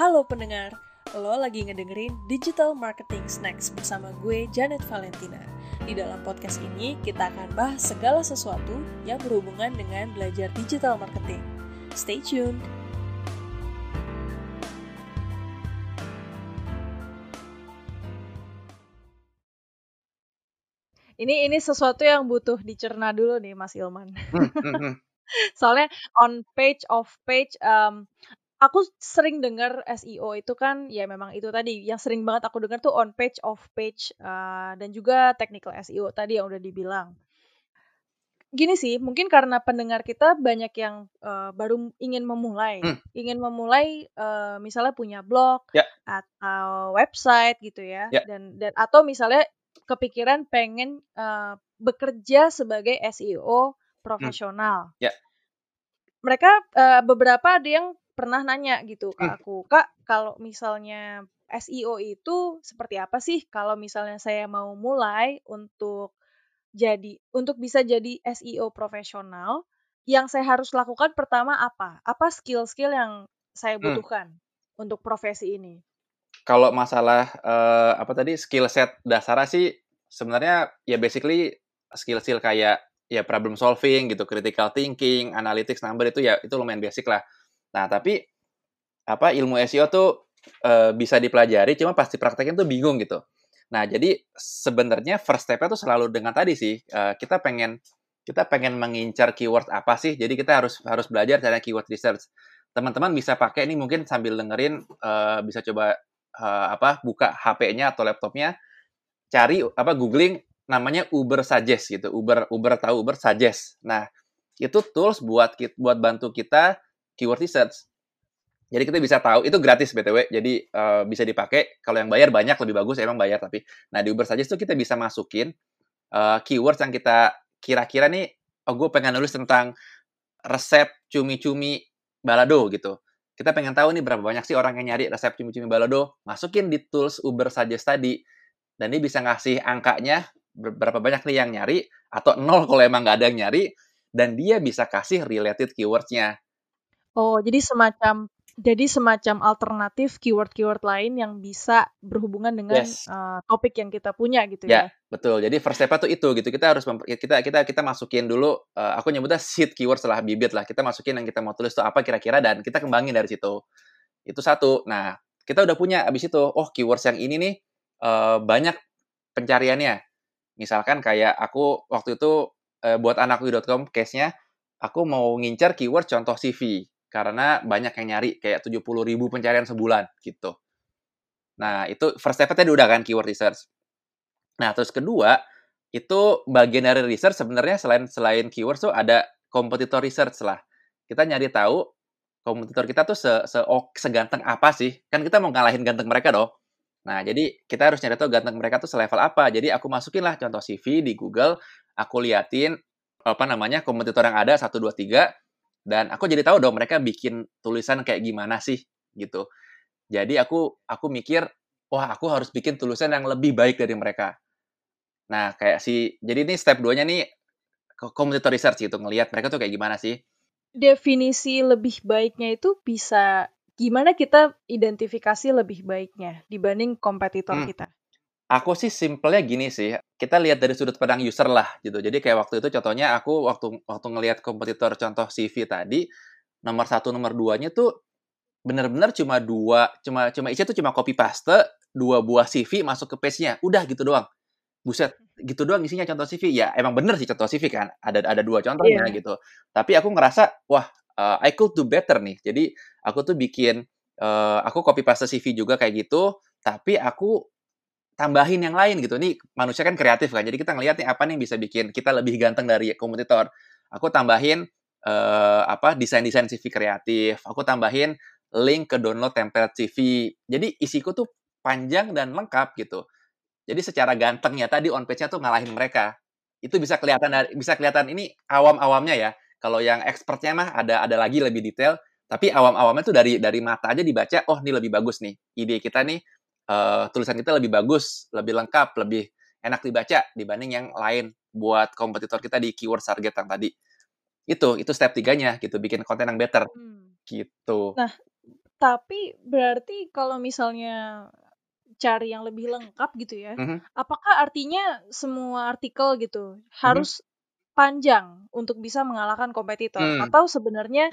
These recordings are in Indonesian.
Halo pendengar, lo lagi ngedengerin Digital Marketing Snacks bersama gue Janet Valentina. Di dalam podcast ini kita akan bahas segala sesuatu yang berhubungan dengan belajar digital marketing. Stay tuned. Ini ini sesuatu yang butuh dicerna dulu nih Mas Ilman. Hmm, hmm, hmm. Soalnya on page of page um, aku sering dengar SEO itu kan ya memang itu tadi yang sering banget aku dengar tuh on page of page uh, dan juga technical SEO tadi yang udah dibilang. Gini sih, mungkin karena pendengar kita banyak yang uh, baru ingin memulai, Hmm. ingin memulai uh, misalnya punya blog Ya. atau website gitu ya, Ya. dan dan atau misalnya kepikiran pengen uh, bekerja sebagai SEO profesional. Ya. Mereka uh, beberapa ada yang pernah nanya gitu ke Hmm. aku, Kak, kalau misalnya SEO itu seperti apa sih kalau misalnya saya mau mulai untuk jadi untuk bisa jadi SEO profesional, yang saya harus lakukan pertama apa? Apa skill-skill yang saya Hmm. butuhkan untuk profesi ini? Kalau masalah eh, apa tadi skill set dasarnya sih sebenarnya ya basically skill-skill kayak ya problem solving gitu, critical thinking, analytics, number itu ya itu lumayan basic lah. Nah, tapi apa ilmu SEO tuh eh, bisa dipelajari cuma pasti praktekin tuh bingung gitu. Nah, jadi sebenarnya first step-nya tuh selalu dengan tadi sih eh, kita pengen kita pengen mengincar keyword apa sih. Jadi kita harus harus belajar cara keyword research. Teman-teman bisa pakai ini mungkin sambil dengerin eh, bisa coba eh, apa buka HP-nya atau laptopnya cari apa googling namanya Uber Suggest gitu. Uber Uber tahu Uber Suggest. Nah, itu tools buat buat bantu kita keyword research. Jadi kita bisa tahu itu gratis btw. Jadi eh, bisa dipakai. Kalau yang bayar banyak lebih bagus emang bayar tapi. Nah di Uber Suggest tuh kita bisa masukin eh, keywords yang kita kira-kira nih. Oh gue pengen nulis tentang resep cumi-cumi balado gitu. Kita pengen tahu nih berapa banyak sih orang yang nyari resep cumi-cumi balado. Masukin di tools Uber Suggest tadi. Dan ini bisa ngasih angkanya ber- berapa banyak nih yang nyari atau nol kalau emang nggak ada yang nyari dan dia bisa kasih related keywordsnya. Oh, jadi semacam jadi semacam alternatif keyword-keyword lain yang bisa berhubungan dengan Yes. uh, topik yang kita punya gitu ya. Ya, betul. Jadi first step-nya tuh itu gitu. Kita harus kita kita kita masukin dulu eh, aku nyebutnya seed keyword setelah bibit lah. Kita masukin yang kita mau tulis tuh apa kira-kira dan kita kembangin dari situ. Itu satu. Nah, kita udah punya abis itu, oh keywords yang ini nih eh, banyak pencariannya. Misalkan kayak aku waktu itu eh, buat anakku.com case-nya aku mau ngincar keyword contoh CV karena banyak yang nyari kayak 70.000 ribu pencarian sebulan gitu. Nah, itu first step-nya udah kan keyword research. Nah, terus kedua, itu bagian dari research sebenarnya selain selain keyword tuh ada competitor research lah. Kita nyari tahu kompetitor kita tuh se, se seganteng apa sih? Kan kita mau ngalahin ganteng mereka dong. Nah, jadi kita harus nyari tahu ganteng mereka tuh selevel apa. Jadi aku masukin lah contoh CV di Google, aku liatin apa namanya kompetitor yang ada 1 2 3 dan aku jadi tahu dong mereka bikin tulisan kayak gimana sih gitu. Jadi aku aku mikir, wah aku harus bikin tulisan yang lebih baik dari mereka. Nah, kayak si jadi ini step 2-nya nih competitor research gitu, ngelihat mereka tuh kayak gimana sih. Definisi lebih baiknya itu bisa gimana kita identifikasi lebih baiknya dibanding kompetitor Hmm. kita. Aku sih simpelnya gini sih, kita lihat dari sudut pandang user lah gitu. Jadi kayak waktu itu contohnya aku waktu waktu ngelihat kompetitor contoh CV tadi, nomor satu nomor duanya tuh bener-bener cuma dua, cuma cuma isinya tuh cuma copy paste dua buah CV masuk ke page-nya, udah gitu doang. Buset, gitu doang isinya contoh CV. Ya emang bener sih contoh CV kan, ada ada dua contohnya Iya. gitu. Tapi aku ngerasa, wah uh, I could do better nih. Jadi aku tuh bikin, uh, aku copy paste CV juga kayak gitu, tapi aku tambahin yang lain gitu. Nih manusia kan kreatif kan. Jadi kita ngeliat nih apa nih yang bisa bikin kita lebih ganteng dari kompetitor. Aku tambahin eh, apa desain-desain CV kreatif. Aku tambahin link ke download template CV. Jadi isiku tuh panjang dan lengkap gitu. Jadi secara gantengnya tadi on page-nya tuh ngalahin mereka. Itu bisa kelihatan dari bisa kelihatan ini awam-awamnya ya. Kalau yang expertnya mah ada ada lagi lebih detail. Tapi awam-awamnya tuh dari dari mata aja dibaca, oh ini lebih bagus nih. Ide kita nih eh, tulisan kita lebih bagus, lebih lengkap, lebih enak dibaca dibanding yang lain buat kompetitor kita di keyword target yang tadi. Itu, itu step tiganya gitu, bikin konten yang better Hmm. gitu. Nah, Tapi berarti kalau misalnya cari yang lebih lengkap gitu ya, Mhm. apakah artinya semua artikel gitu Mhm. harus panjang untuk bisa mengalahkan kompetitor? Mmm. Atau sebenarnya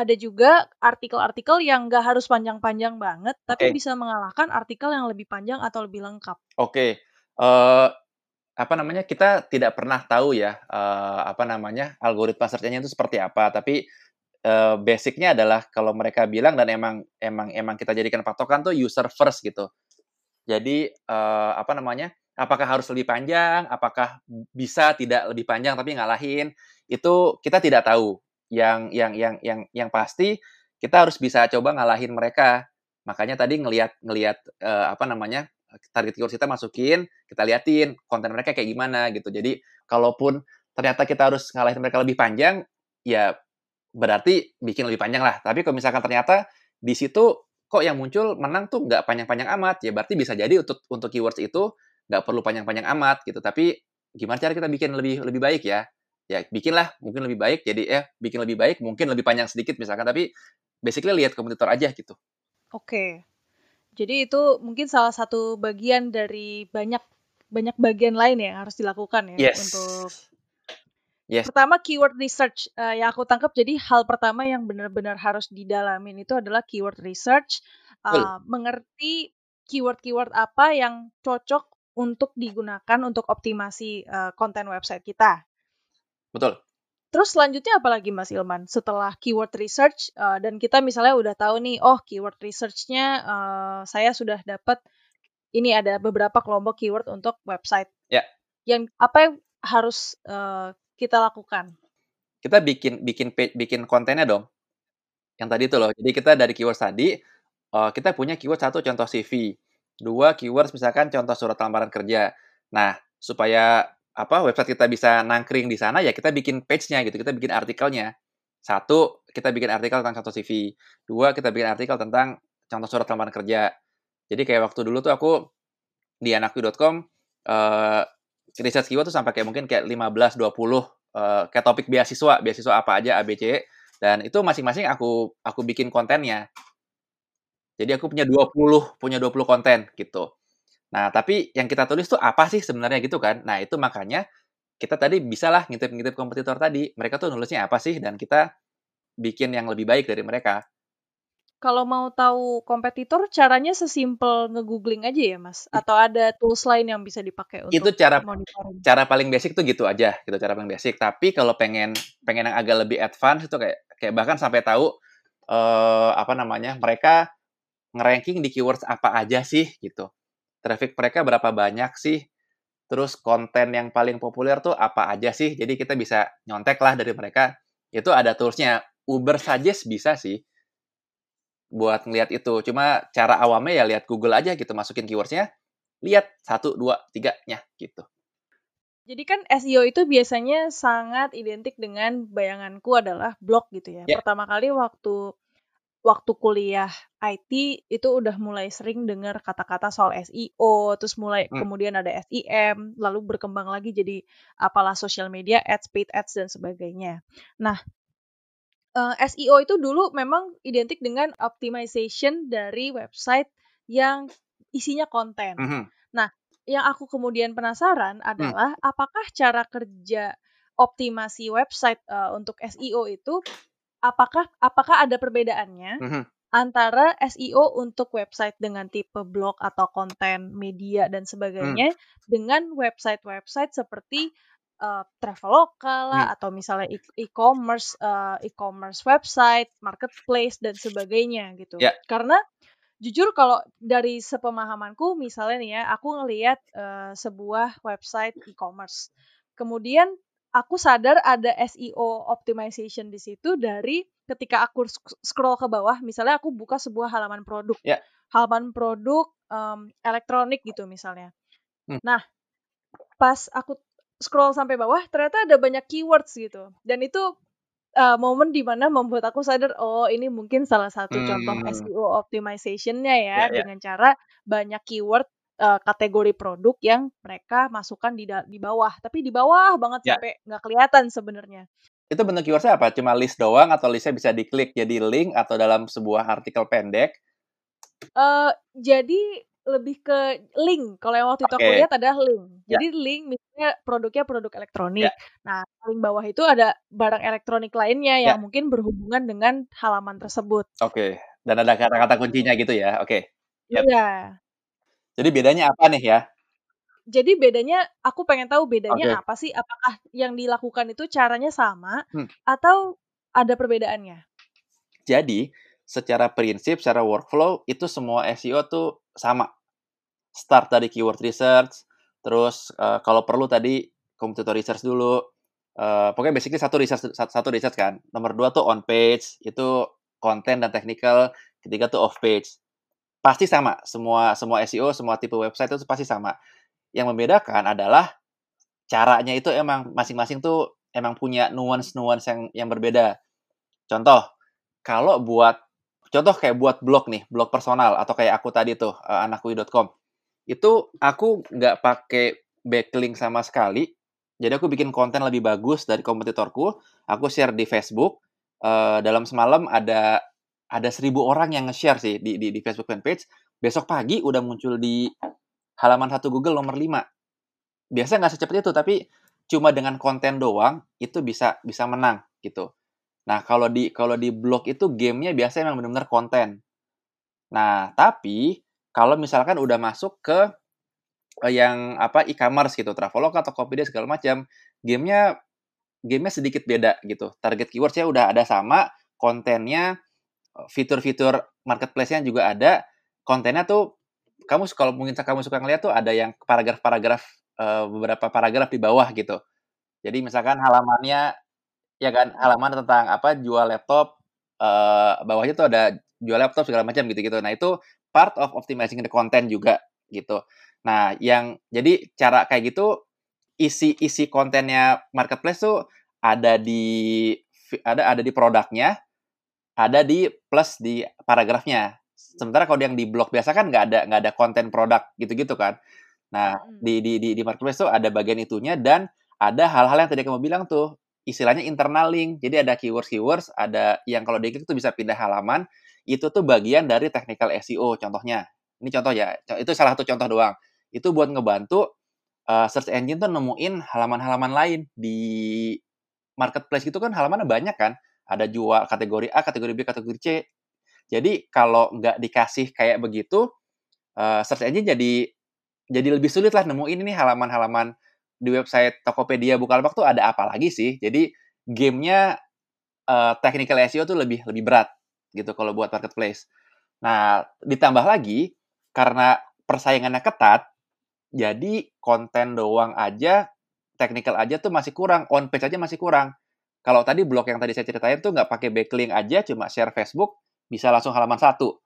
ada juga artikel-artikel yang nggak harus panjang-panjang banget, tapi Oke. bisa mengalahkan artikel yang lebih panjang atau lebih lengkap? Oke, eee, apa namanya, kita tidak pernah tahu ya, eee, apa namanya, algoritma search-nya itu seperti apa. Tapi, eee, basic-nya adalah kalau mereka bilang dan emang emang emang kita jadikan patokan tuh user first gitu. Jadi, eee, apa namanya, apakah harus lebih panjang, apakah bisa tidak lebih panjang tapi ngalahin, itu kita tidak tahu. Yang yang yang yang yang pasti kita harus bisa coba ngalahin mereka. Makanya tadi ngelihat ngelihat, eee, apa namanya, target keyword kita masukin, kita liatin konten mereka kayak gimana gitu. Jadi kalaupun ternyata kita harus ngalahin mereka lebih panjang, ya berarti bikin lebih panjang lah. Tapi kalau misalkan ternyata di situ kok yang muncul menang tuh nggak panjang-panjang amat, ya berarti bisa jadi untuk untuk keywords itu nggak perlu panjang-panjang amat gitu. Tapi gimana cara kita bikin lebih lebih baik ya? Ya bikinlah mungkin lebih baik jadi ya bikin lebih baik, mungkin lebih panjang sedikit misalkan, tapi basically lihat kompetitor aja gitu. Oke. Jadi itu mungkin salah satu bagian dari banyak banyak bagian lain ya yang harus dilakukan ya Yes. untuk Yes. Pertama keyword research, eee, yang aku tangkap jadi hal pertama yang benar-benar harus didalamin itu adalah keyword research, eee, mengerti keyword-keyword apa yang cocok untuk digunakan untuk optimasi, eee, konten website kita. Betul. Terus selanjutnya apa lagi Mas Ilman? Setelah keyword research, eee, dan kita misalnya udah tahu nih, oh keyword research-nya, eee, saya sudah dapat ini ada beberapa kelompok keyword untuk website. Ya. Yang apa yang harus, eee, kita lakukan? Kita bikin bikin bikin kontennya dong. Yang tadi itu loh. Jadi kita dari keyword tadi, eee, kita punya keyword 1 contoh CV, 2 keywords misalkan contoh surat lamaran kerja. Nah, supaya apa, website kita bisa nangkring di sana, ya kita bikin page-nya gitu, kita bikin artikelnya. 1, kita bikin artikel tentang contoh CV, 2, kita bikin artikel tentang contoh surat lamaran kerja. Jadi kayak waktu dulu tuh aku di anakku.com, eee, research keyword tuh sampai kayak mungkin kayak 15, 20, eee, kayak topik beasiswa, beasiswa apa aja, A, B, C, dan itu masing-masing aku aku bikin kontennya. Jadi aku punya 20 punya 20 konten gitu. Nah, tapi yang kita tulis tuh apa sih sebenarnya gitu kan. Nah, itu makanya kita tadi bisalah ngintip-ngintip kompetitor tadi. Mereka tuh nulisnya apa sih dan kita bikin yang lebih baik dari mereka. Kalau mau tahu kompetitor caranya sesimpel nge-googling aja ya, Mas? Atau ada tools lain yang bisa dipakai Itu untuk cara monitoring? cara paling basic tuh gitu aja, gitu cara paling basic. Tapi kalau pengen pengen yang agak lebih advance itu kayak kayak bahkan sampai tahu, eee, apa namanya, mereka nge-ranking di keywords apa aja sih gitu. Traffic mereka berapa banyak sih, terus konten yang paling populer tuh apa aja sih. Jadi kita bisa nyontek lah dari mereka. Itu ada tools-nya. Ubersuggest bisa sih buat ngelihat itu. Cuma cara awamnya ya lihat Google aja gitu, masukin keyword-nya, lihat 1, 2, 3-nya gitu. Jadi kan SEO itu biasanya sangat identik dengan bayanganku adalah blog gitu ya. Ya. Pertama kali waktu waktu kuliah IT itu udah mulai sering dengar kata-kata soal SEO, terus mulai Hmm. kemudian ada SEM, lalu berkembang lagi jadi apalah social media ads, paid ads dan sebagainya. Nah, eee, SEO itu dulu memang identik dengan optimization dari website yang isinya konten. Mhm. Nah, yang aku kemudian penasaran Hmm. adalah apakah cara kerja optimasi website, eee, untuk SEO itu apakah apakah ada perbedaannya Mhm. antara SEO untuk website dengan tipe blog atau konten media dan Hmm. sebagainya dengan website-website seperti, eee, Traveloka lah Hmm. atau misalnya e-commerce, eee, e-commerce website, marketplace dan sebagainya gitu. Ya. Karena jujur kalau dari sepemahamanku misalnya nih ya, aku ngelihat, eee, sebuah website e-commerce. Kemudian aku sadar ada SEO optimization di situ dari ketika aku scroll ke bawah, misalnya aku buka sebuah halaman produk. Ya. Halaman produk, mmm, elektronik gitu misalnya. Hmm. Nah, pas aku scroll sampai bawah ternyata ada banyak keywords gitu. Dan itu, eee, momen di mana membuat aku sadar, oh ini mungkin salah satu contoh Hmm. SEO optimization-nya ya, Ya ya. dengan cara banyak keyword, eee, kategori produk yang mereka masukkan di di bawah, tapi di bawah banget Ya. sampai nggak kelihatan sebenarnya. itu bentuk keywordsnya apa? Cuma list doang atau listnya bisa diklik jadi link atau dalam sebuah artikel pendek? Uh, jadi lebih ke link. Kalau yang waktu itu aku lihat ada link. Ya. Jadi link misalnya produknya produk elektronik. Ya. Nah, paling bawah itu ada barang elektronik lainnya yang ya. mungkin berhubungan dengan halaman tersebut. Oke. Dan ada kata-kata kuncinya gitu ya. Oke. Yep. Iya. Jadi bedanya apa nih ya? Jadi bedanya aku pengen tahu bedanya okay. apa sih? Apakah yang dilakukan itu caranya sama hmm. atau ada perbedaannya? Jadi, secara prinsip, secara workflow itu semua SEO tuh sama. Start dari keyword research, terus uh, kalau perlu tadi competitor research dulu. Uh, pokoknya basically satu research satu research kan. Nomor dua tuh on page, itu konten dan technical. Ketiga tuh off page. Pasti sama. Semua semua SEO, semua tipe website itu pasti sama yang membedakan adalah caranya itu emang masing-masing tuh emang punya nuance-nuance yang yang berbeda. Contoh, kalau buat contoh kayak buat blog nih, blog personal atau kayak aku tadi tuh uh, anakui.com. Itu aku nggak pakai backlink sama sekali. Jadi aku bikin konten lebih bagus dari kompetitorku. Aku share di Facebook. Uh, dalam semalam ada ada seribu orang yang nge-share sih di, di, di Facebook fanpage. Besok pagi udah muncul di halaman satu Google nomor 5. Biasa nggak secepat itu, tapi cuma dengan konten doang itu bisa bisa menang gitu. Nah kalau di kalau di blog itu gamenya biasanya memang benar-benar konten. Nah tapi kalau misalkan udah masuk ke eh, yang apa e-commerce gitu, Traveloka, Tokopedia segala macam, gamenya gamenya sedikit beda gitu. Target keywordsnya udah ada sama, kontennya, fitur-fitur marketplace-nya juga ada, kontennya tuh kamu kalau mungkin kamu suka ngeliat tuh ada yang paragraf-paragraf uh, beberapa paragraf di bawah gitu. Jadi misalkan halamannya ya kan halaman tentang apa jual laptop uh, bawahnya tuh ada jual laptop segala macam gitu-gitu. Nah, itu part of optimizing the content juga gitu. Nah, yang jadi cara kayak gitu isi isi kontennya marketplace tuh ada di ada ada di produknya, ada di plus di paragrafnya. Sementara kalau yang di blog biasa kan nggak ada nggak ada konten produk gitu-gitu kan. Nah, di, di di di marketplace tuh ada bagian itunya dan ada hal-hal yang tadi kamu bilang tuh istilahnya internal link. Jadi ada keywords-keywords, ada yang kalau diklik tuh bisa pindah halaman. Itu tuh bagian dari technical SEO contohnya. Ini contoh ya, itu salah satu contoh doang. Itu buat ngebantu uh, search engine tuh nemuin halaman-halaman lain di marketplace gitu kan halamannya banyak kan. Ada jual kategori A, kategori B, kategori C. Jadi kalau nggak dikasih kayak begitu, uh, search engine jadi jadi lebih sulit lah nemuin ini halaman-halaman di website Tokopedia Bukalapak tuh ada apa lagi sih. Jadi gamenya uh, technical SEO tuh lebih lebih berat gitu kalau buat marketplace. Nah, ditambah lagi karena persaingannya ketat, jadi konten doang aja, technical aja tuh masih kurang, on page aja masih kurang. Kalau tadi blog yang tadi saya ceritain tuh nggak pakai backlink aja, cuma share Facebook, bisa langsung halaman satu.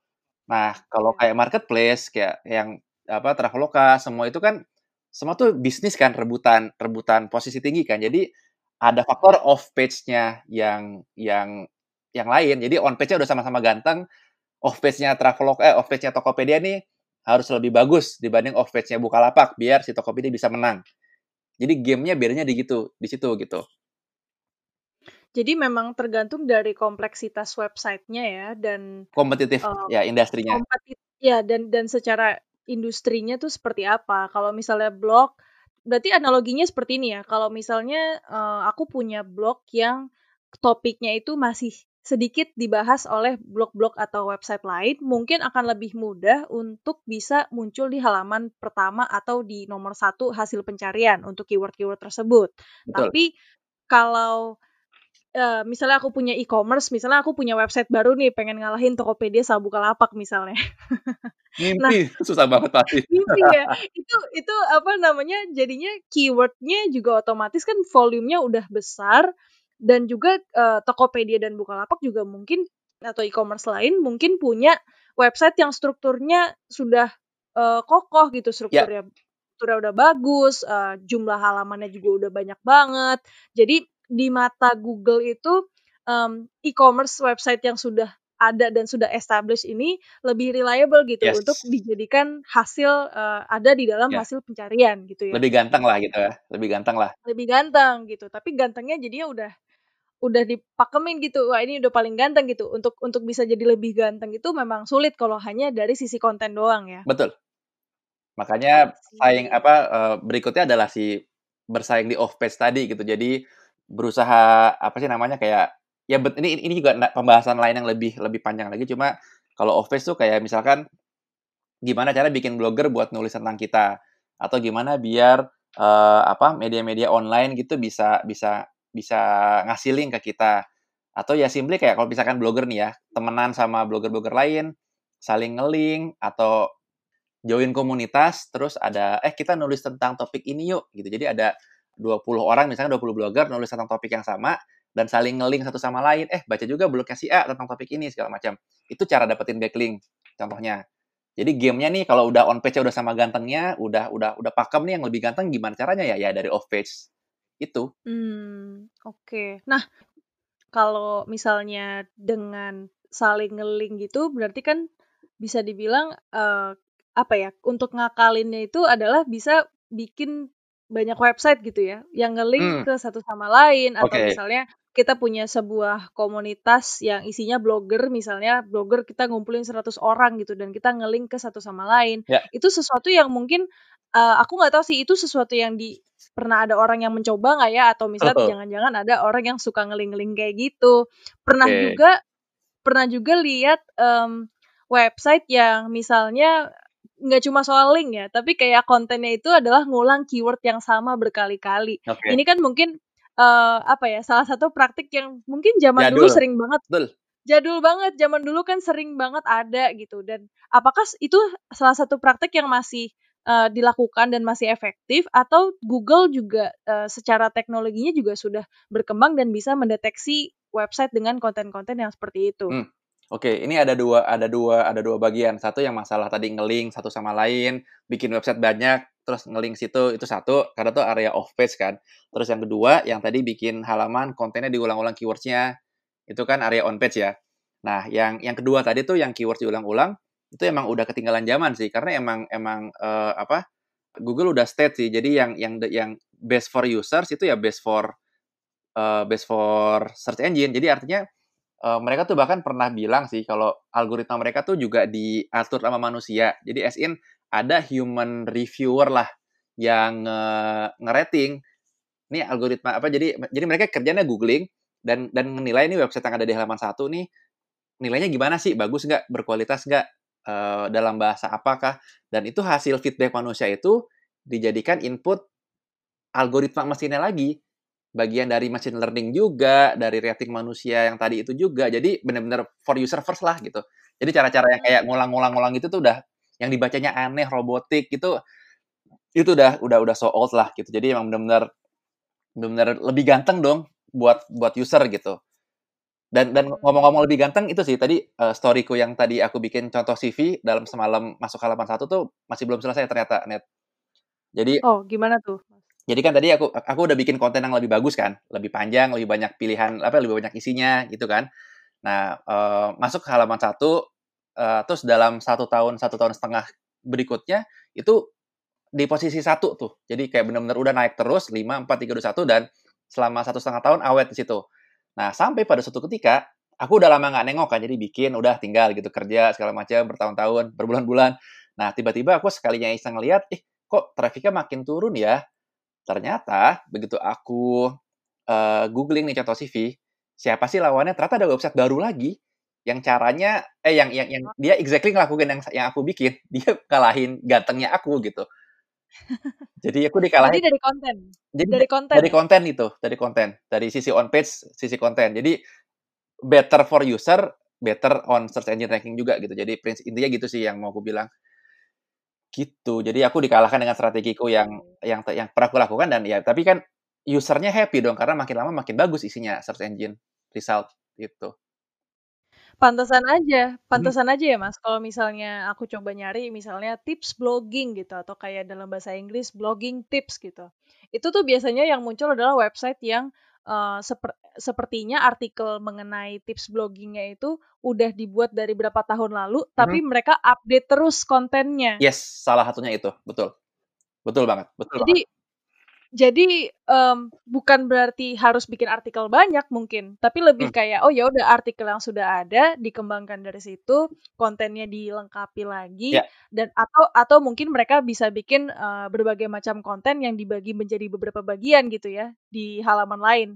Nah, kalau kayak marketplace kayak yang apa Traveloka semua itu kan semua tuh bisnis kan rebutan rebutan posisi tinggi kan. Jadi ada faktor off page-nya yang yang yang lain. Jadi on page-nya udah sama-sama ganteng. Off page-nya Traveloka eh off page-nya Tokopedia nih harus lebih bagus dibanding off page-nya Bukalapak biar si Tokopedia bisa menang. Jadi gamenya biarnya di gitu, di situ gitu. Jadi memang tergantung dari kompleksitas websitenya ya dan kompetitif uh, ya industrinya. Kompetitif ya dan dan secara industrinya tuh seperti apa. Kalau misalnya blog berarti analoginya seperti ini ya. Kalau misalnya uh, aku punya blog yang topiknya itu masih sedikit dibahas oleh blog-blog atau website lain, mungkin akan lebih mudah untuk bisa muncul di halaman pertama atau di nomor satu hasil pencarian untuk keyword-keyword tersebut. Betul. Tapi kalau uh, misalnya aku punya e-commerce, misalnya aku punya website baru nih, pengen ngalahin Tokopedia sama Bukalapak misalnya. Mimpi, nah, susah banget pasti. Mimpi ya. Itu itu apa namanya? Jadinya keywordnya juga otomatis kan volumenya udah besar dan juga uh, Tokopedia dan Bukalapak juga mungkin atau e-commerce lain mungkin punya website yang strukturnya sudah uh, kokoh gitu ya. strukturnya. Yeah. Strukturnya udah bagus, uh, jumlah halamannya juga udah banyak banget. Jadi di mata Google itu um, e-commerce website yang sudah ada dan sudah established ini lebih reliable gitu yes. untuk dijadikan hasil uh, ada di dalam yeah. hasil pencarian gitu ya. Lebih ganteng lah gitu ya, lebih ganteng lah. Lebih ganteng gitu, tapi gantengnya jadinya udah udah dipakemin gitu, wah ini udah paling ganteng gitu. Untuk untuk bisa jadi lebih ganteng itu memang sulit kalau hanya dari sisi konten doang ya. Betul. Makanya saing Sih. apa, eee, berikutnya adalah si bersaing di off page tadi gitu. Jadi berusaha apa sih namanya, kayak ya bet ini ini juga pembahasan lain yang lebih lebih panjang lagi, cuma kalau off page tuh kayak misalkan gimana cara bikin blogger buat nulis tentang kita, atau gimana biar, eee, apa, media-media online gitu bisa bisa bisa ngasih link ke kita. Atau ya simply kayak kalau misalkan blogger nih ya, temenan sama blogger-blogger lain, saling nge-link atau join komunitas, terus ada, "Eh, kita nulis tentang topik ini yuk," gitu. Jadi ada 20 orang, misalnya 20 blogger nulis tentang topik yang sama, dan saling nge-link satu sama lain, "Eh, baca juga blognya si A tentang topik ini," segala macam. Itu cara dapetin backlink, contohnya. Jadi game-nya nih kalau udah on page-nya udah sama gantengnya, udah udah udah pakem nih yang lebih ganteng gimana caranya ya? Ya dari off page, itu. Mmm, oke. Nah, kalau misalnya dengan saling nge-link gitu, berarti kan bisa dibilang, eee, apa ya, untuk ngakalinnya itu adalah bisa bikin banyak website gitu ya, yang nge-link Mmm. ke satu sama lain, atau Oke. misalnya kita punya sebuah komunitas yang isinya blogger, misalnya blogger kita ngumpulin 100 orang gitu, dan kita nge-link ke satu sama lain. Ya. Itu sesuatu yang mungkin, eee, aku nggak tahu sih itu sesuatu yang di pernah ada orang yang mencoba nggak ya? Atau misalnya jangan-jangan ada orang yang suka nge-link-nge-link kayak gitu. Pernah Oke. juga pernah juga lihat, mmm, website yang misalnya nggak cuma soal link ya, tapi kayak kontennya itu adalah ngulang keyword yang sama berkali-kali. Oke. Ini kan mungkin, eee, apa ya, salah satu praktik yang mungkin zaman dulu Jadul. sering banget Betul. jadul banget, zaman dulu kan sering banget ada gitu, dan apakah itu salah satu praktik yang masih, eee, dilakukan dan masih efektif, atau Google juga, eee, secara teknologinya juga sudah berkembang dan bisa mendeteksi website dengan konten-konten yang seperti itu? Mmm, oke. Ini ada 2 ada 2 ada 2 bagian. Satu yang masalah tadi nge-link satu sama lain, bikin website banyak, terus nge-link situ, itu satu, karena itu area off page kan. Terus yang kedua, yang tadi bikin halaman kontennya diulang-ulang keyword-nya, itu kan area on page ya. Nah, yang yang kedua tadi tuh yang keyword diulang-ulang, itu emang udah ketinggalan zaman sih, karena emang emang, eee, apa, Google udah state sih, jadi yang yang yang best for users itu ya best for, eee, best for search engine. Jadi artinya, eee, mereka tuh bahkan pernah bilang sih kalau algoritma mereka tuh juga diatur sama manusia. Jadi as in ada human reviewer lah yang nge nge-rating, nih algoritma apa, jadi jadi mereka kerjanya googling dan dan menilai nih website yang ada di halaman 1 nih, nilainya gimana sih, bagus nggak, berkualitas nggak, eee, dalam bahasa apakah, dan itu hasil feedback manusia itu dijadikan input algoritma mesinnya lagi. Bagian dari machine learning juga, dari rating manusia yang tadi itu juga. Jadi bener-bener for user first lah gitu. Jadi cara-cara yang kayak Mmm. ngulang-ngulang-ngulang gitu tuh udah yang dibacanya aneh, robotik gitu, itu udah udah udah so old lah gitu. Jadi emang bener-bener bener-bener lebih ganteng dong buat buat user gitu. Dan dan Mmm. ngomong-ngomong lebih ganteng itu sih tadi, eee, story-ku yang tadi aku bikin contoh CV dalam semalam masuk halaman 1 tuh masih belum selesai ternyata, Net. Jadi Oh, gimana tuh? Jadi kan tadi aku aku udah bikin konten yang lebih bagus kan, lebih panjang, lebih banyak pilihan, apa, lebih banyak isinya gitu kan. Nah, eee, masuk ke halaman 1, eee, terus dalam 1 tahun, 1 tahun setengah berikutnya, itu di posisi 1 tuh. Jadi kayak bener-bener udah naik terus 5, 4, 3, 2, 1 dan selama 1,5 tahun awet di situ. Nah, sampai pada suatu ketika, aku udah lama nggak nengok kan, jadi bikin, udah tinggal gitu, kerja segala macam bertahun-tahun, berbulan-bulan. Nah, tiba-tiba aku sekalinya iseng ngelihat, "Ih, kok traffic-nya makin turun ya?" Ternyata begitu aku, eee, googling nih contoh CV, siapa sih lawannya, ternyata ada website baru lagi yang caranya eh, yang yang yang dia exactly ngelakuin yang yang aku bikin. Dia ngalahin gantengnya aku gitu. Jadi aku Jadi dikalahin dari konten jadi da dari konten dari konten itu, dari konten. Dari sisi on page, sisi konten. Jadi better for user, better on search engine ranking juga gitu. Jadi prinsi intinya gitu sih yang mau aku bilang. Gitu. Jadi aku dikalahkan dengan strategiku yang yang yang pernah aku lakukan dan ya tapi kan user-nya happy dong karena makin lama makin bagus isinya search engine result, gitu. Pantesan aja Mhm. pantesan aja ya, Mas, kalau misalnya aku coba nyari misalnya tips blogging gitu, atau kayak dalam bahasa Inggris blogging tips gitu. Itu tuh biasanya yang muncul adalah website yang, eee, seper sepertinya artikel mengenai tips blogging-nya itu udah dibuat dari berapa tahun lalu, Mhm. tapi mereka update terus kontennya. Yes, salah satunya itu, betul. Betul banget betul banget. Jadi mmm, bukan berarti harus bikin artikel banyak mungkin, tapi lebih Hmm. kayak, oh ya udah artikel yang sudah ada dikembangkan dari situ, kontennya dilengkapi lagi, Ya. dan atau atau mungkin mereka bisa bikin, eee, berbagai macam konten yang dibagi menjadi beberapa bagian gitu ya, di halaman lain.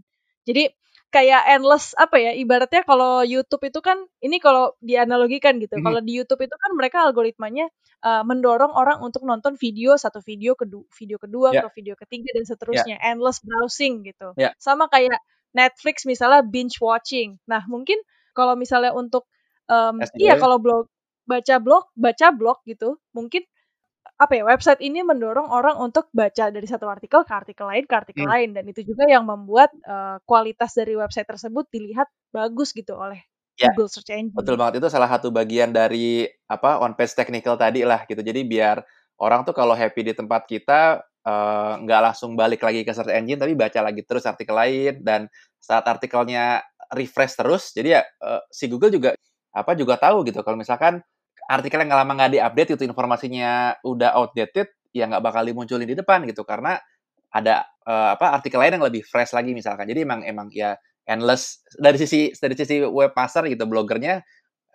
Jadi, kayak endless, apa ya, ibaratnya kalau YouTube itu kan ini kalau dianalogikan gitu, Mhm. kalau di YouTube itu kan mereka algoritmanya, eee, mendorong orang untuk nonton video, satu video, kedu video kedua, Ya. ke video ketiga, dan Ya. seterusnya, endless browsing gitu. Ya. Sama kayak Netflix misalnya binge watching. Nah, mungkin kalau misalnya untuk, SEO iya ya? kalau blog baca blog baca blog gitu, mungkin, apa ya, website ini mendorong orang untuk baca dari satu artikel ke artikel lain ke artikel Hmm. lain, dan itu juga yang membuat, eee, kualitas dari website tersebut dilihat bagus gitu oleh Ya, Google Search Engine. betul banget. Itu salah satu bagian dari, apa, on page technical tadi lah gitu. Jadi biar orang tuh kalau happy di tempat kita, eee, nggak langsung balik lagi ke search engine, tapi baca lagi terus artikel lain, dan saat artikelnya refresh terus, jadi ya, eee, si Google juga, apa, juga tahu gitu kalau misalkan artikel yang lama nggak di-update itu informasinya udah outdated, ya nggak bakal dimunculin di depan gitu, karena ada, eee, apa, artikel lain yang lebih fresh lagi misalkan. Jadi emang emang ya endless dari sisi dari sisi webmaster gitu, blogernya,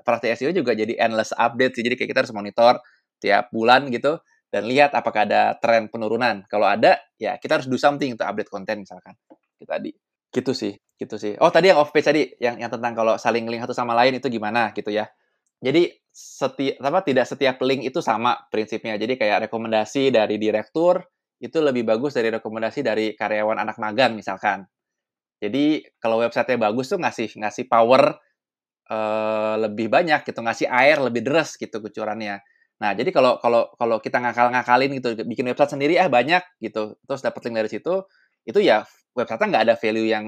praktik SEO juga jadi endless update sih. Jadi kayak kita harus monitor tiap bulan gitu, dan lihat apakah ada tren penurunan. Kalau ada, ya kita harus do something untuk update konten misalkan, itu tadi. Gitu sih gitu sih. Oh tadi yang off page tadi, yang yang tentang kalau saling link satu sama lain itu gimana gitu ya. Jadi seti apa, tidak setiap link itu sama prinsipnya. Jadi kayak rekomendasi dari direktur, itu lebih bagus dari rekomendasi dari karyawan anak magang misalkan. Jadi kalau website-nya bagus tuh ngasih ngasih power, eee, lebih banyak gitu, ngasih air lebih deras gitu kucurannya. Nah, jadi kalau kalau kalau kita ngakal-ngakalin gitu, bikin website sendiri, ah banyak gitu, terus dapet link dari situ, itu ya website-nya nggak ada value yang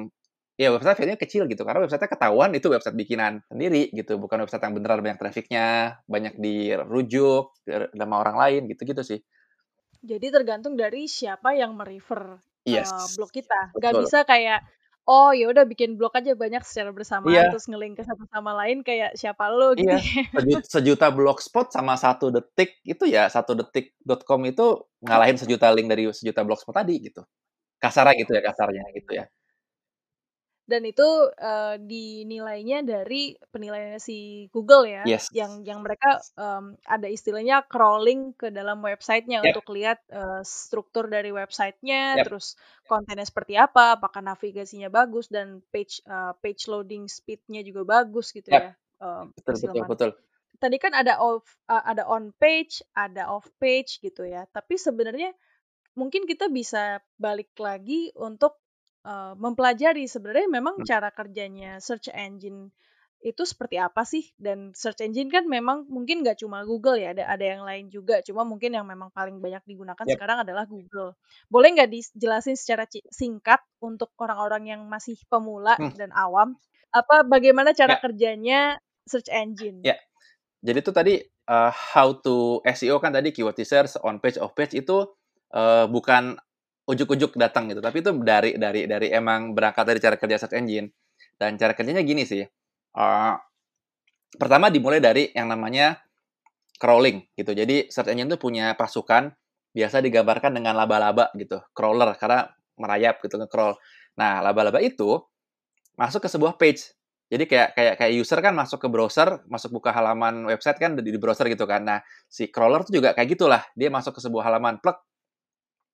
ya website value-nya kecil gitu, karena website-nya ketahuan itu website bikinan sendiri gitu, bukan website yang beneran banyak traffic-nya, banyak dirujuk sama orang lain, gitu-gitu sih. Jadi tergantung dari siapa yang me-refer, Yes, eee, blog kita. Nggak betul. bisa kayak, oh ya udah bikin blog aja banyak secara bersamaan, Iya. terus nge-link ke satu sama lain kayak siapa lu gitu Iya, ya. seju sejuta blogspot sama satu detik itu ya, satudetik.com itu ngalahin sejuta link dari sejuta blogspot tadi gitu. Kasarnya gitu ya, kasarnya gitu ya. Dan itu, eee, dinilainya dari penilaiannya si Google ya, Yes. yang yang mereka, mmm, ada istilahnya crawling ke dalam website-nya Yap. untuk lihat, eee, struktur dari website-nya, Yap. terus kontennya seperti apa, apakah navigasinya bagus, dan page, eee, page loading speed-nya juga bagus gitu Yap. ya, mmm, Betul betul betul. Tadi kan ada off eee, ada on page, ada off page gitu ya, tapi sebenarnya mungkin kita bisa balik lagi untuk, eee, mempelajari sebenarnya memang Hmm. cara kerjanya search engine itu seperti apa sih, dan search engine kan memang mungkin nggak cuma Google ya, ada ada yang lain juga, cuma mungkin yang memang paling banyak digunakan Yap. sekarang adalah Google. Boleh nggak dijelasin secara singkat untuk orang-orang yang masih pemula Hmm. dan awam, apa, bagaimana cara Ya. kerjanya search engine? Ya. Jadi itu tadi, eee, how to SEO kan tadi keyword research, on page, off page itu, eee, bukan ujuk-ujuk datang gitu, tapi itu dari dari dari emang berangkat dari cara kerja search engine. Dan cara kerjanya gini sih, eee, pertama dimulai dari yang namanya crawling gitu. Jadi search engine tuh punya pasukan, biasa digambarkan dengan laba-laba gitu, crawler karena merayap gitu, nge-crawl. Nah, laba-laba itu masuk ke sebuah page. Jadi kayak kayak kayak user kan masuk ke browser, masuk buka halaman website kan di di browser gitu kan. Nah, si crawler tuh juga kayak gitulah, dia masuk ke sebuah halaman, plek.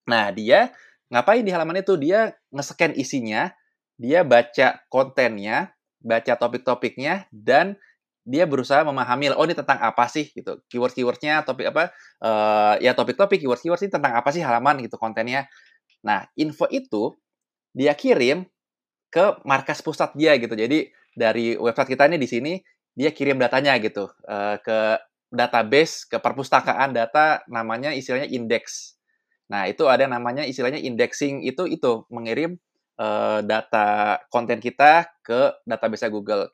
Nah, dia ngapain di halaman itu? Dia nge-scan isinya, dia baca kontennya, baca topik-topiknya, dan dia berusaha memahami, oh ini tentang apa sih gitu. Keyword-keyword-nya, topik apa, eee, ya topik-topik, keyword-keyword ini tentang apa sih halaman gitu kontennya. Nah, info itu dia kirim ke markas pusat dia gitu. Jadi dari website kita ini di sini, dia kirim datanya gitu, eee, ke database, ke perpustakaan data namanya istilahnya indeks. Nah, itu ada namanya istilahnya indexing, itu itu mengirim, eee, data konten kita ke database-nya Google.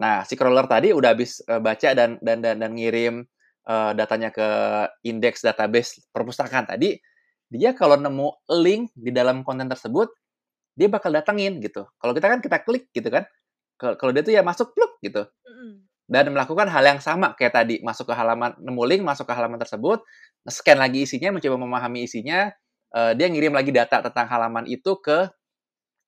Nah, si crawler tadi udah habis, eee, baca dan dan dan dan ngirim, eee, datanya ke indeks database perpustakaan tadi, dia kalau nemu link di dalam konten tersebut, dia bakal datengin gitu. Kalau kita kan kita klik gitu kan, kalau dia tuh ya masuk pluk gitu. Dan melakukan hal yang sama kayak tadi, masuk ke halaman nemu link, masuk ke halaman tersebut, nge-scan lagi isinya, mencoba memahami isinya, uh, dia ngirim lagi data tentang halaman itu ke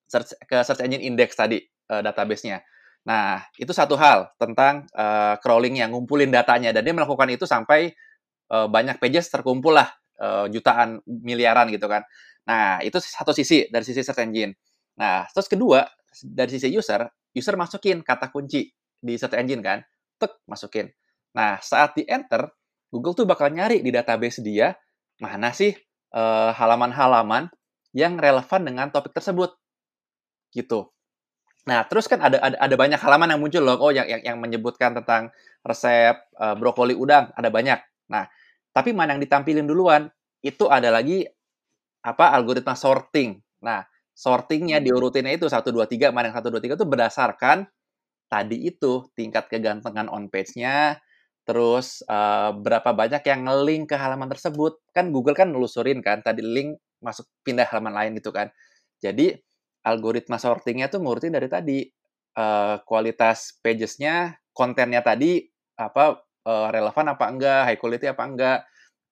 search ke search engine index tadi uh, database-nya. Nah, itu satu hal tentang uh, crawling yang ngumpulin datanya dan dia melakukan itu sampai uh, banyak pages terkumpul lah uh, jutaan miliaran gitu kan. Nah, itu satu sisi dari sisi search engine. Nah, terus kedua dari sisi user, user masukin kata kunci di search engine kan, tek masukin. Nah, saat di enter, Google tuh bakal nyari di database dia mana sih halaman-halaman uh, yang relevan dengan topik tersebut. Gitu. Nah, terus kan ada, ada ada banyak halaman yang muncul loh, oh yang yang, yang menyebutkan tentang resep uh, brokoli udang, ada banyak. Nah, tapi mana yang ditampilin duluan? Itu ada lagi apa algoritma sorting. Nah, sortingnya hmm. diurutinnya itu 1 2 3, mana yang 1 2 3 itu berdasarkan tadi itu tingkat kegantengan on page-nya, terus uh, berapa banyak yang nge-link ke halaman tersebut. Kan Google kan nelusurin kan, tadi link masuk pindah halaman lain gitu kan. Jadi algoritma sortingnya tuh ngurutin dari tadi uh, kualitas pagesnya, kontennya tadi apa uh, relevan apa enggak, high quality apa enggak,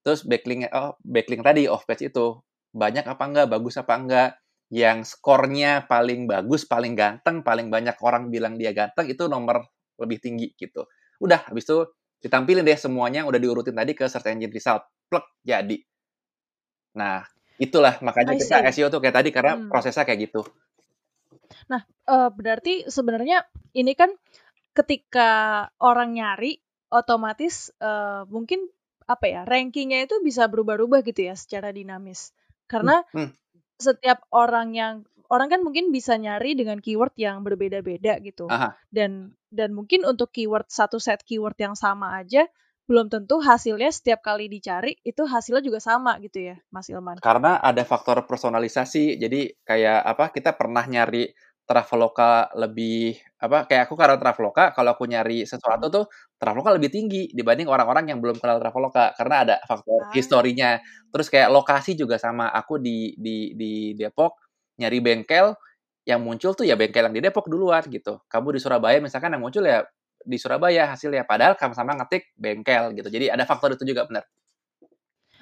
terus backlink oh, backlink tadi off page itu banyak apa enggak, bagus apa enggak, yang skornya paling bagus, paling ganteng, paling banyak orang bilang dia ganteng itu nomor lebih tinggi gitu. Udah, habis itu ditampilin deh semuanya udah diurutin tadi ke search engine result, plek jadi. Nah, itulah makanya kita SEO tuh kayak tadi karena hmm. prosesnya kayak gitu. Nah, uh, berarti sebenarnya ini kan ketika orang nyari otomatis uh, mungkin apa ya rankingnya itu bisa berubah-ubah gitu ya secara dinamis karena hmm, hmm. Setiap orang yang orang kan mungkin bisa nyari dengan keyword yang berbeda-beda gitu Aha. dan dan mungkin untuk keyword satu set keyword yang sama aja belum tentu hasilnya setiap kali dicari itu hasilnya juga sama gitu ya Mas Ilman karena ada faktor personalisasi jadi kayak apa kita pernah nyari Traveloka lebih apa kayak aku karena Traveloka kalau aku nyari sesuatu tuh Traveloka lebih tinggi dibanding orang-orang yang belum kenal Traveloka karena ada faktor ah. historinya. Terus kayak lokasi juga sama aku di di di Depok nyari bengkel yang muncul tuh ya bengkel yang di Depok duluan gitu. Kamu di Surabaya misalkan yang muncul ya di Surabaya hasilnya padahal kamu sama ngetik bengkel gitu. Jadi ada faktor itu juga benar.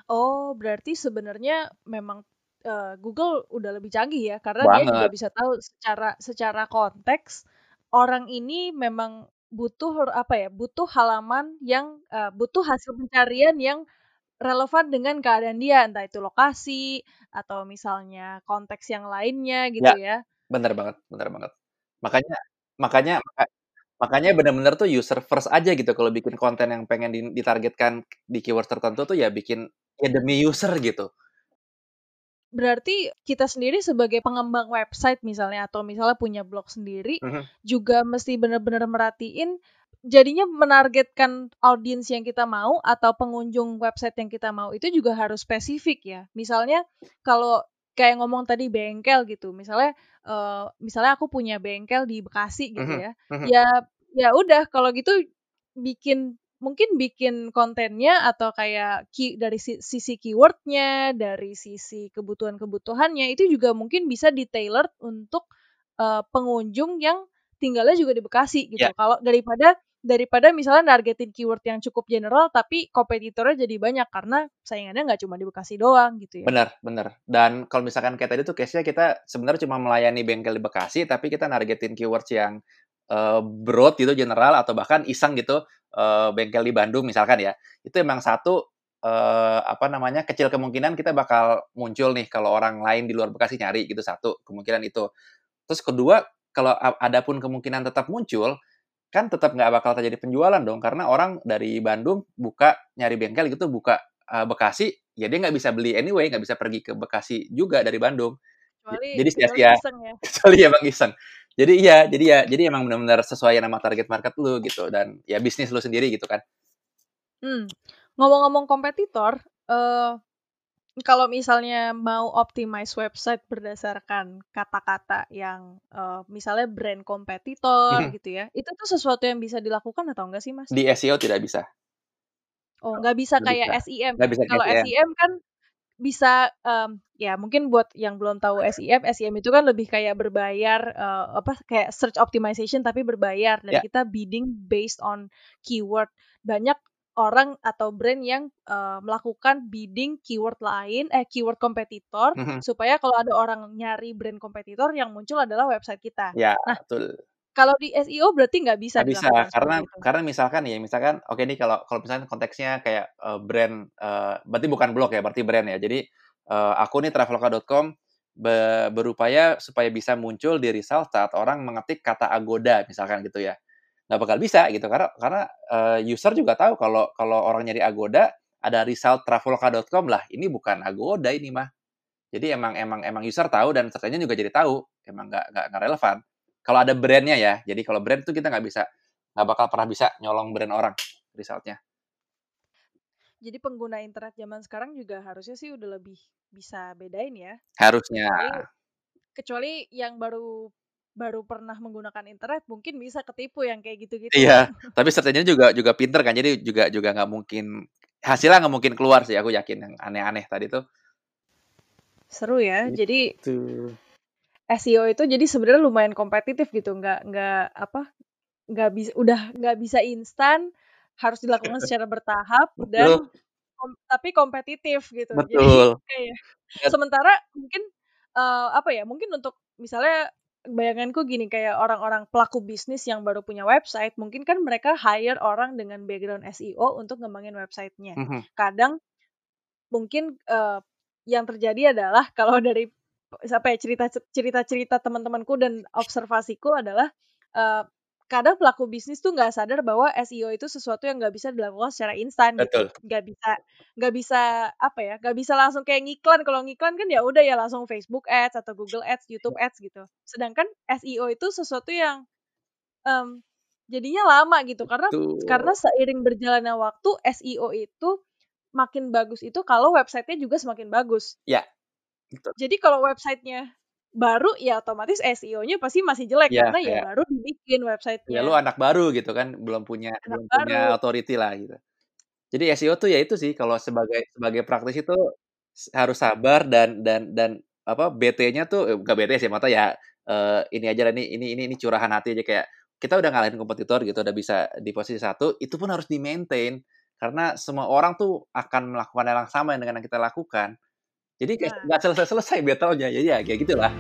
Oh, berarti sebenarnya memang uh, Google udah lebih canggih ya karena Banget. dia juga bisa tahu secara secara konteks orang ini memang butuh apa ya butuh halaman yang uh, butuh hasil pencarian yang relevan dengan keadaan dia entah itu lokasi atau misalnya konteks yang lainnya gitu ya. ya. Bener banget, bener banget. Makanya makanya makanya benar-benar tuh user first aja gitu kalau bikin konten yang pengen ditargetkan di keyword tertentu tuh ya bikin ya demi user gitu berarti kita sendiri sebagai pengembang website misalnya atau misalnya punya blog sendiri uh -huh. juga mesti benar-benar merhatiin jadinya menargetkan audiens yang kita mau atau pengunjung website yang kita mau itu juga harus spesifik ya. Misalnya kalau kayak ngomong tadi bengkel gitu, misalnya uh, misalnya aku punya bengkel di Bekasi gitu uh -huh. ya. Uh -huh. Ya ya udah kalau gitu bikin mungkin bikin kontennya atau kayak key, dari sisi keywordnya, dari sisi kebutuhan-kebutuhannya itu juga mungkin bisa di untuk uh, pengunjung yang tinggalnya juga di Bekasi gitu. Yeah. Kalau daripada daripada misalnya nargetin keyword yang cukup general tapi kompetitornya jadi banyak karena saingannya nggak cuma di Bekasi doang gitu ya. Benar, benar. Dan kalau misalkan kayak tadi tuh case-nya kita sebenarnya cuma melayani bengkel di Bekasi tapi kita nargetin keywords yang uh, broad gitu general atau bahkan iseng gitu uh, bengkel di Bandung misalkan ya, itu emang satu uh, apa namanya kecil kemungkinan kita bakal muncul nih kalau orang lain di luar Bekasi nyari gitu satu kemungkinan itu. Terus kedua kalau ada pun kemungkinan tetap muncul kan tetap nggak bakal terjadi penjualan dong karena orang dari Bandung buka nyari bengkel gitu buka uh, Bekasi ya dia nggak bisa beli anyway nggak bisa pergi ke Bekasi juga dari Bandung kecuali, jadi sia-sia ya. kecuali ya bang iseng jadi iya jadi ya jadi emang benar-benar sesuai nama target market lu gitu dan ya bisnis lu sendiri gitu kan hmm. ngomong-ngomong kompetitor uh, kalau misalnya mau optimize website berdasarkan kata-kata yang uh, misalnya brand kompetitor hmm. gitu ya, itu tuh sesuatu yang bisa dilakukan atau enggak sih mas? Di SEO tidak bisa. Oh nggak bisa gak kayak bisa. SEM. Gak bisa kalau SEM. SEM kan bisa um, ya mungkin buat yang belum tahu SEM, SEM itu kan lebih kayak berbayar uh, apa kayak search optimization tapi berbayar dan yeah. kita bidding based on keyword. Banyak orang atau brand yang, eee, melakukan bidding keyword lain eh, keyword kompetitor, Mhm. supaya kalau ada orang nyari brand kompetitor yang muncul adalah website kita. Ya, Nah, betul. Kalau di SEO berarti nggak bisa Nggak bisa, karena itu? karena misalkan nih, misalkan oke nih kalau kalau misalkan konteksnya kayak, eee, brand, eee, berarti bukan blog ya, berarti brand ya. Jadi, eee, aku nih traveloka.com be berupaya supaya bisa muncul di result saat orang mengetik kata Agoda misalkan gitu ya. Nggak bakal bisa gitu karena karena, eee, user juga tahu kalau kalau orang nyari Agoda, ada result traveloka.com, lah ini bukan Agoda ini mah. Jadi emang emang emang user tahu dan search engine juga jadi tahu, emang nggak nggak relevan. Kalau ada brand-nya ya, jadi kalau brand itu kita nggak bisa nggak bakal pernah bisa nyolong brand orang result-nya. Jadi pengguna internet zaman sekarang juga harusnya sih udah lebih bisa bedain ya. Harusnya. Kecuali kecuali yang baru baru pernah menggunakan internet mungkin bisa ketipu yang kayak gitu-gitu. Iya, tapi search engine juga juga pinter kan, jadi juga juga nggak mungkin hasilnya nggak mungkin keluar sih, aku yakin yang aneh-aneh tadi tuh. Seru ya, jadi Gitu. SEO itu jadi sebenarnya lumayan kompetitif gitu, nggak nggak apa, nggak bisa udah nggak bisa instan, harus dilakukan secara bertahap dan kom tapi kompetitif gitu. Jadi Betul. kayak Dan sementara mungkin, eee, apa ya, mungkin untuk misalnya bayanganku gini, kayak orang-orang pelaku bisnis yang baru punya website, mungkin kan mereka hire orang dengan background SEO untuk ngembangin website-nya. Mhm. Kadang mungkin, eee, yang terjadi adalah kalau dari apa ya, cerita cerita-cerita teman-temanku dan observasiku adalah, eee, kadang pelaku bisnis tuh nggak sadar bahwa SEO itu sesuatu yang nggak bisa dilakukan secara instan gitu. Nggak bisa nggak bisa apa ya, nggak bisa langsung kayak ngiklan, kalau ngiklan kan ya udah ya langsung Facebook Ads atau Google Ads, YouTube Ads gitu. Sedangkan SEO itu sesuatu yang, mmm, jadinya lama gitu karena karena Betul. seiring berjalannya waktu SEO itu makin bagus itu kalau website-nya juga semakin bagus. Ya. Jadi kalau website-nya baru, ya otomatis SEO-nya pasti masih jelek Iya, karena ya kayak baru dibikin ya lu website-nya. anak baru gitu kan, belum punya Anak belum punya baru. authority lah gitu. Jadi SEO tuh ya itu sih, kalau sebagai sebagai praktisi tuh s harus sabar dan dan dan apa, bete-nya tuh eee, bukan bete sih, maksudnya ya, eee, ini aja ini ini ini ini curahan hati aja kayak, kita udah ngalahin kompetitor gitu, udah bisa di posisi 1, itu pun harus di-maintain. Karena semua orang tuh akan melakukan hal yang sama dengan yang kita lakukan. Jadi kayak Nah. nggak selesai-selesai battle-nya, jadi ya kayak gitulah.